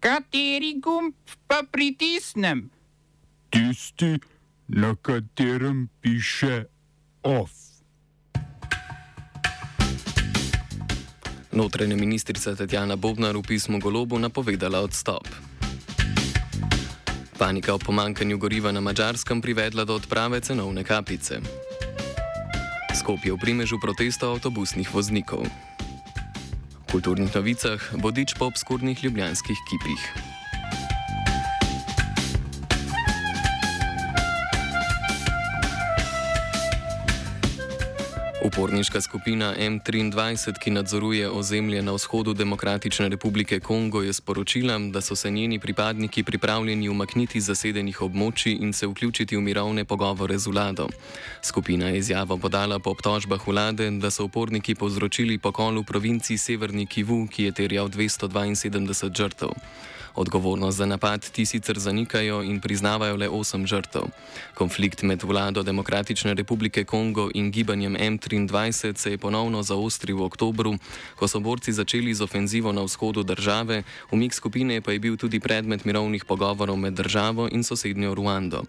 Kateri gumb pa pritisnem? Tisti, na katerem piše OF. Notranja ministrica Tatjana Bobnar v pismu Golobu napovedala odstop. Panika o pomankanju goriva na Mačarskem privedla do odprave cenovne kapice. Skopje v primežu protestov avtobusnih voznikov. Kulturnih novicah vodič po obskurnih ljubljanskih kipih. Uporniška skupina M23, ki nadzoruje ozemlje na vzhodu Demokratične republike Kongo, je sporočila, da so se njeni pripadniki pripravljeni umakniti iz zasedenih območij in se vključiti v mirovne pogovore z vlado. Skupina je izjavo podala po obtožbah vlade, da so uporniki povzročili pokol v provinci Severni Kivu, ki je terjal 272 žrtev. Odgovornost za napad ti sicer zanikajo in priznavajo le osem žrtev. Konflikt med vlado Demokratične republike Kongo in gibanjem M23 se je ponovno zaostril v oktobru, ko so borci začeli z ofenzivo na vzhodu države, umik skupine pa je bil tudi predmet mirovnih pogovorov med državo in sosednjo Ruando.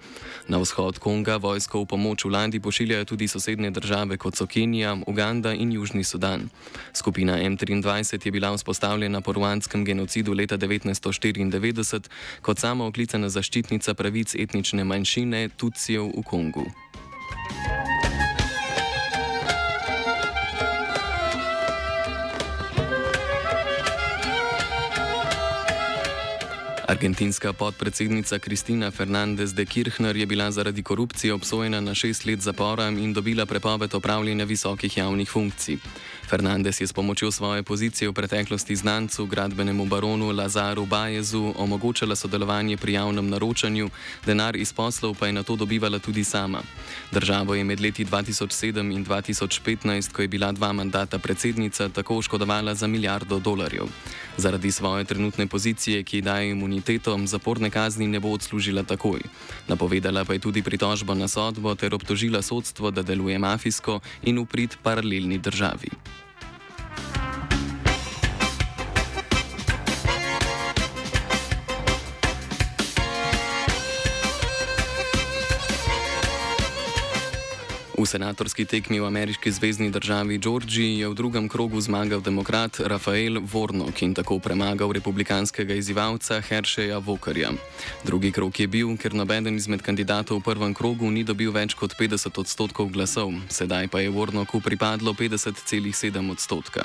Na vzhod Konga vojsko v pomoč vladi pošiljajo tudi sosednje države kot so Kenija, Uganda in Južni Sudan. Skupina M23 je bila vzpostavljena po ruandskem genocidu leta 1940. 1994 kot samo oklicana zaščitnica pravic etnične manjšine Tutsijev v Kongu. Argentinska podpredsednica Kristina Fernandez de Kirchner je bila zaradi korupcije obsojena na šest let zapora in dobila prepoved opravljanja visokih javnih funkcij. Fernandez je s pomočjo svoje pozicije v preteklosti znancu, gradbenemu baronu Lazaru Bajezu, omogočala sodelovanje pri javnem naročanju, denar iz poslov pa je na to dobivala tudi sama. Državo je med leti 2007 in 2015, ko je bila dva mandata predsednica, tako oškodovala za milijardo dolarjev. Zaradi svoje trenutne pozicije, ki daje imuniteto, zaporne kazni ne bo odslužila takoj. Napovedala pa je tudi pritožbo na sodbo ter obtožila sodstvo, da deluje mafijsko in uprit paralelni državi. Senatorski tekmi v ameriški zvezdni državi Georgiji je v drugem krogu zmagal demokrat Rafael Warnock in tako premagal republikanskega izzivalca Herscheja Vokarja. Drugi krog je bil, ker nobeden izmed kandidatov v prvem krogu ni dobil več kot 50 odstotkov glasov, sedaj pa je Warnocku pripadlo 50,7 odstotka.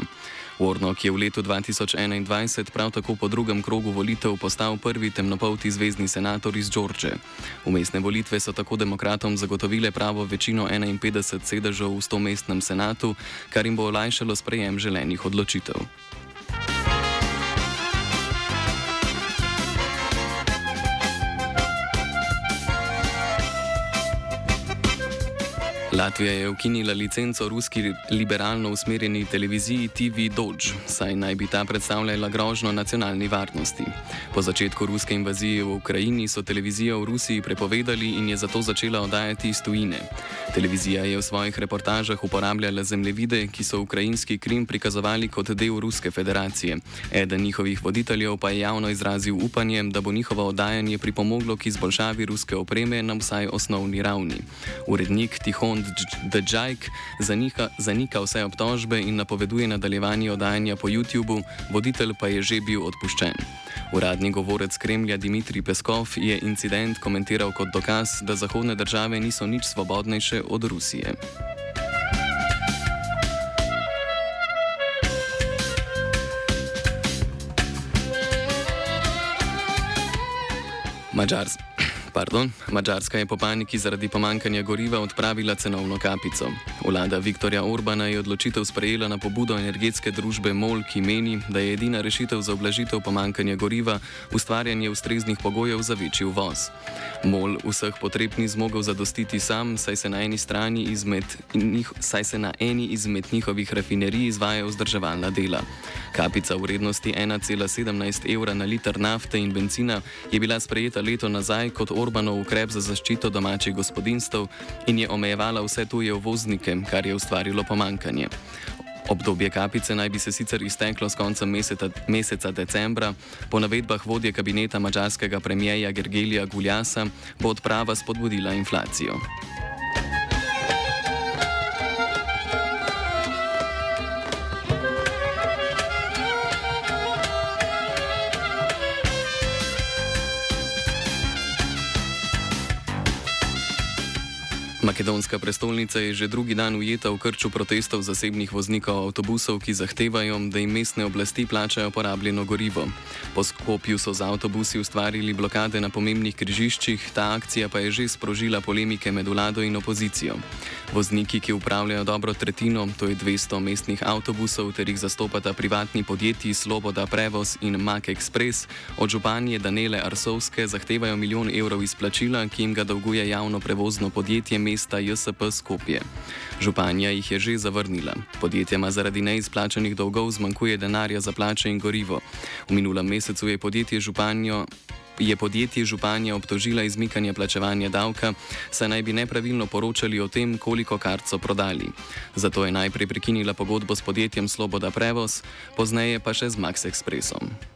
Warnock je v letu 2021 prav tako po drugem krogu volitev postal prvi temnopolti zvezdni senator iz George. Umestne volitve so tako demokratom zagotovile pravo večino 51 sedežev v 100-mestnem senatu, kar jim bo olajšalo sprejem želenih odločitev. Latvija je ukinila licenco ruski liberalno usmerjeni televiziji TV Dodge, saj naj bi ta predstavljala grožno nacionalni varnosti. Po začetku ruske invazije v Ukrajini so televizijo v Rusiji prepovedali in je zato začela oddajati iz tujine. Televizija je v svojih reportažah uporabljala zemljevide, ki so ukrajinski Krim prikazovali kot del Ruske federacije. Eden njihovih voditeljev pa je javno izrazil upanje, da bo njihovo oddajanje pripomoglo k izboljšavi ruske opreme na vsaj osnovni ravni. Urednik Tihon The Jake zanika, zanika vse obtožbe in napoveduje nadaljevanje oddajanja po YouTubu, voditelj pa je že bil odpuščen. Uradni govorec Kremlja Dimitrij Peskov je incident komentiral kot dokaz, da zahodne države niso nič svobodnejše od Rusije. Mačarska. Pardon, Mačarska je po paniki zaradi pomankanja goriva odpravila cenovno kapico. Vlada Viktorja Orbana je odločitev sprejela na pobudo energetske družbe MOL, ki meni, da je edina rešitev za oblažitev pomankanja goriva ustvarjanje ustreznih pogojev za večji uvoz. MOL vseh potreb ni zmogel zadostiti sam, saj se na eni strani izmed, njih, se na eni izmed njihovih rafinerij izvaja vzdrževalna dela. Kapica v vrednosti 1,17 evra na liter nafte in benzina je bila sprejeta leto nazaj kot Orbanov ukrep za zaščito domačih gospodinstv in je omejevala vse tuje uvoznike, kar je ustvarilo pomankanje. Obdobje kapice naj bi se sicer izteklo s koncem meseca, meseca decembra. Po navedbah vodje kabineta mačarskega premijeja Gergelija Guljasa bo odprava spodbudila inflacijo. Makedonska prestolnica je že drugi dan ujeta v krču protestov zasebnih voznikov avtobusov, ki zahtevajo, da jim mestne oblasti plačajo porabljeno gorivo. Po Skopju so z avtobusi ustvarili blokade na pomembnih križiščih, ta akcija pa je že sprožila polemike med vlado in opozicijo. Vozniki, ki upravljajo dobro tretjino, to je 200 mestnih avtobusov, ter jih zastopata privatni podjetji Sloboda Prevoz in Mak Express, od županje Danele Arsovske zahtevajo milijon evrov izplačila, ki jim ga dolguje javno prevozno podjetje mesta JSP Skopje. Županja jih je že zavrnila. Podjetjema zaradi neizplačanih dolgov zmanjkuje denarja za plače in gorivo. V minulem mesecu je podjetje Županjo. Je podjetje Županja obtožila izmikanje plačevanja davka, saj naj bi nepravilno poročali o tem, koliko kart so prodali. Zato je najprej prekinila pogodbo s podjetjem Sloboda Prevoz, pozneje pa še z Max Expressom.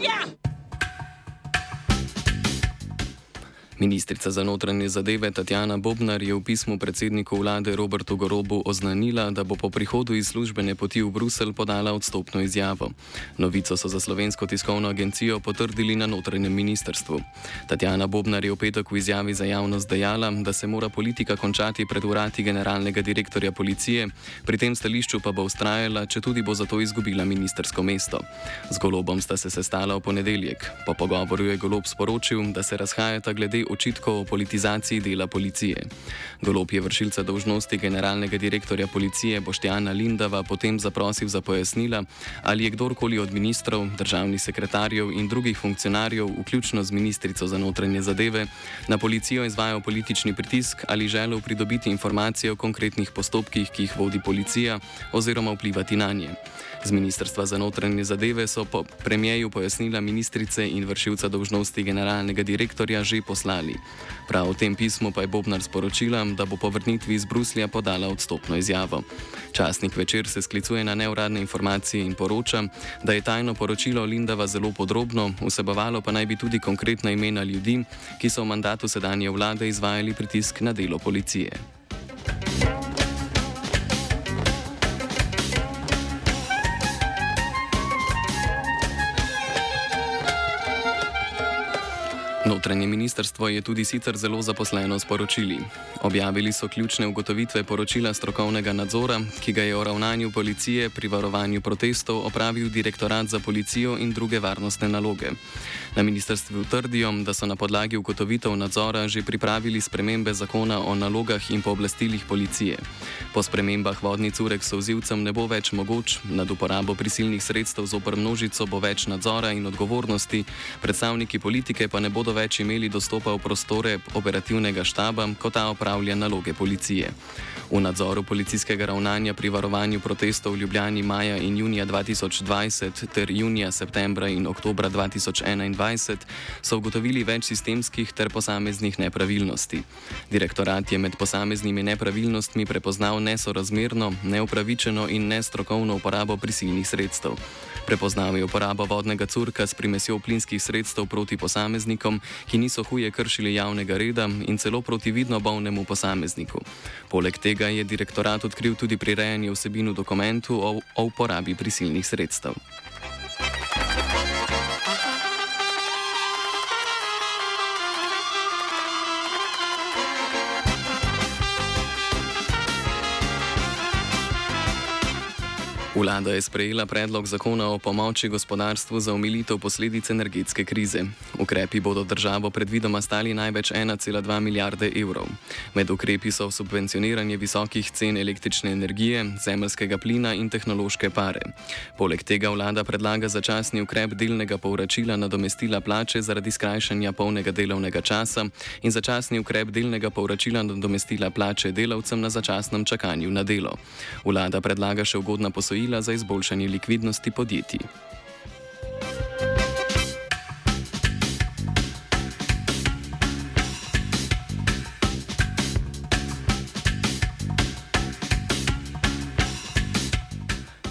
Slovenija. Ministrica za notranje zadeve Tatjana Bobnar je v pismu predsedniku vlade Robertu Gorobu oznanila, da bo po prihodu iz službene poti v Bruselj podala odstopno izjavo. Novico so za slovensko tiskovno agencijo potrdili na notranjem ministrstvu. Tatjana Bobnar je v petek v izjavi za javnost dejala, da se mora politika končati pred urati generalnega direktorja policije, pri tem stališču pa bo ustrajala, če tudi bo zato izgubila ministersko mesto. Z Golobom sta se sestala v ponedeljek. Po pogovoru je Golob sporočil, da se razhajata glede očitkov o politizaciji dela policije. Golop je vršilca dolžnosti generalnega direktorja policije Boštjana Lindava potem zaprosil za pojasnila, ali je kdorkoli od ministrov, državnih sekretarjev in drugih funkcionarjev, vključno z ministrico za notranje zadeve, na policijo izvajal politični pritisk ali želel pridobiti informacije o konkretnih postopkih, ki jih vodi policija, oziroma vplivati na nje. Z Ministrstva za notranje zadeve so po premijeju pojasnila ministrice in vršilca dolžnosti generalnega direktorja že poslali. Prav v tem pismu pa je Bobnar sporočila, da bo po vrnitvi iz Bruslja podala odstopno izjavo. Časnik večer se sklicuje na neuradne informacije in poroča, da je tajno poročilo Lindava zelo podrobno, vsebovalo pa naj bi tudi konkretna imena ljudi, ki so v mandatu sedanje vlade izvajali pritisk na delo policije. Notranje ministrstvo je tudi sicer zelo zaposleno s poročili. Objavili so ključne ugotovitve poročila strokovnega nadzora, ki ga je o ravnanju policije pri varovanju protestov opravil Direktorat za policijo in druge varnostne naloge. Na ministrstvu trdijo, da so na podlagi ugotovitev nadzora že pripravili spremembe zakona o nalogah in pooblastilih policije. Po spremembah vodni curek sozivcem ne bo več mogoč, nad uporabo prisilnih sredstev zopr množico bo več nadzora in odgovornosti, predstavniki politike pa ne bodo več imeli dostopa v prostore operativnega štaba, ko ta opravlja naloge policije. V nadzoru policijskega ravnanja pri varovanju protestov v Ljubljani maja in junija 2020 ter junija, septembra in oktobra 2021 so ugotovili več sistemskih ter posameznih nepravilnosti. Direktorat je med posameznimi nepravilnostmi prepoznal nesorazmerno, neupravičeno in nestrokovno uporabo prisilnih sredstev. Prepoznal je uporabo vodnega curka s primesjo plinskih sredstev proti posameznikom, ki niso huje kršili javnega reda in celo proti vidno bolnemu posamezniku. Poleg tega je direktorat odkril tudi prirejanje vsebin v dokumentu o, o uporabi prisilnih sredstev. Vlada je sprejela predlog zakona o pomoči gospodarstvu za omilitev posledic energetske krize. Ukrepi bodo državo predvidoma stali največ 1,2 milijarde evrov. Med ukrepi so subvencioniranje visokih cen električne energije, zemljskega plina in tehnološke pare. Poleg tega vlada predlaga začasni ukrep delnega povračila nadomestila plače zaradi skrajšanja polnega delovnega časa in začasni ukrep delnega povračila nadomestila plače delavcem na začasnem čakanju na delo. Vlada predlaga še ugodna posojila posojila za izboljšanje likvidnosti podjetij.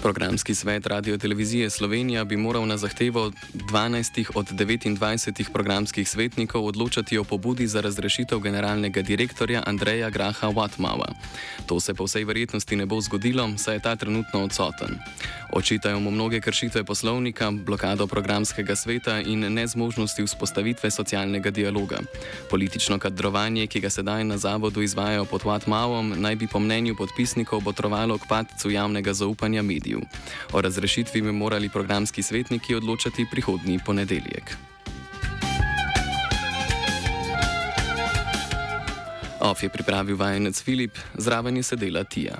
Programski svet Radio Televizije Slovenija bi moral na zahtevo 12 od 29 programskih svetnikov odločati o pobudi za razrešitev generalnega direktorja Andreja Graha Watmawa. To se po vsej verjetnosti ne bo zgodilo, saj je ta trenutno odsoten. Očitajo mu mnoge kršitve poslovnika, blokado programskega sveta in nezmožnosti vzpostavitve socialnega dialoga. Politično kadrovanje, ki ga sedaj na zavodu izvajajo pod Watmawom, naj bi po mnenju podpisnikov botrovalo k padcu javnega zaupanja medijev mediju. O razrešitvi bi morali programski svetniki odločati prihodnji ponedeljek. Of je pripravil vajenec Filip, zraven je sedela Tija.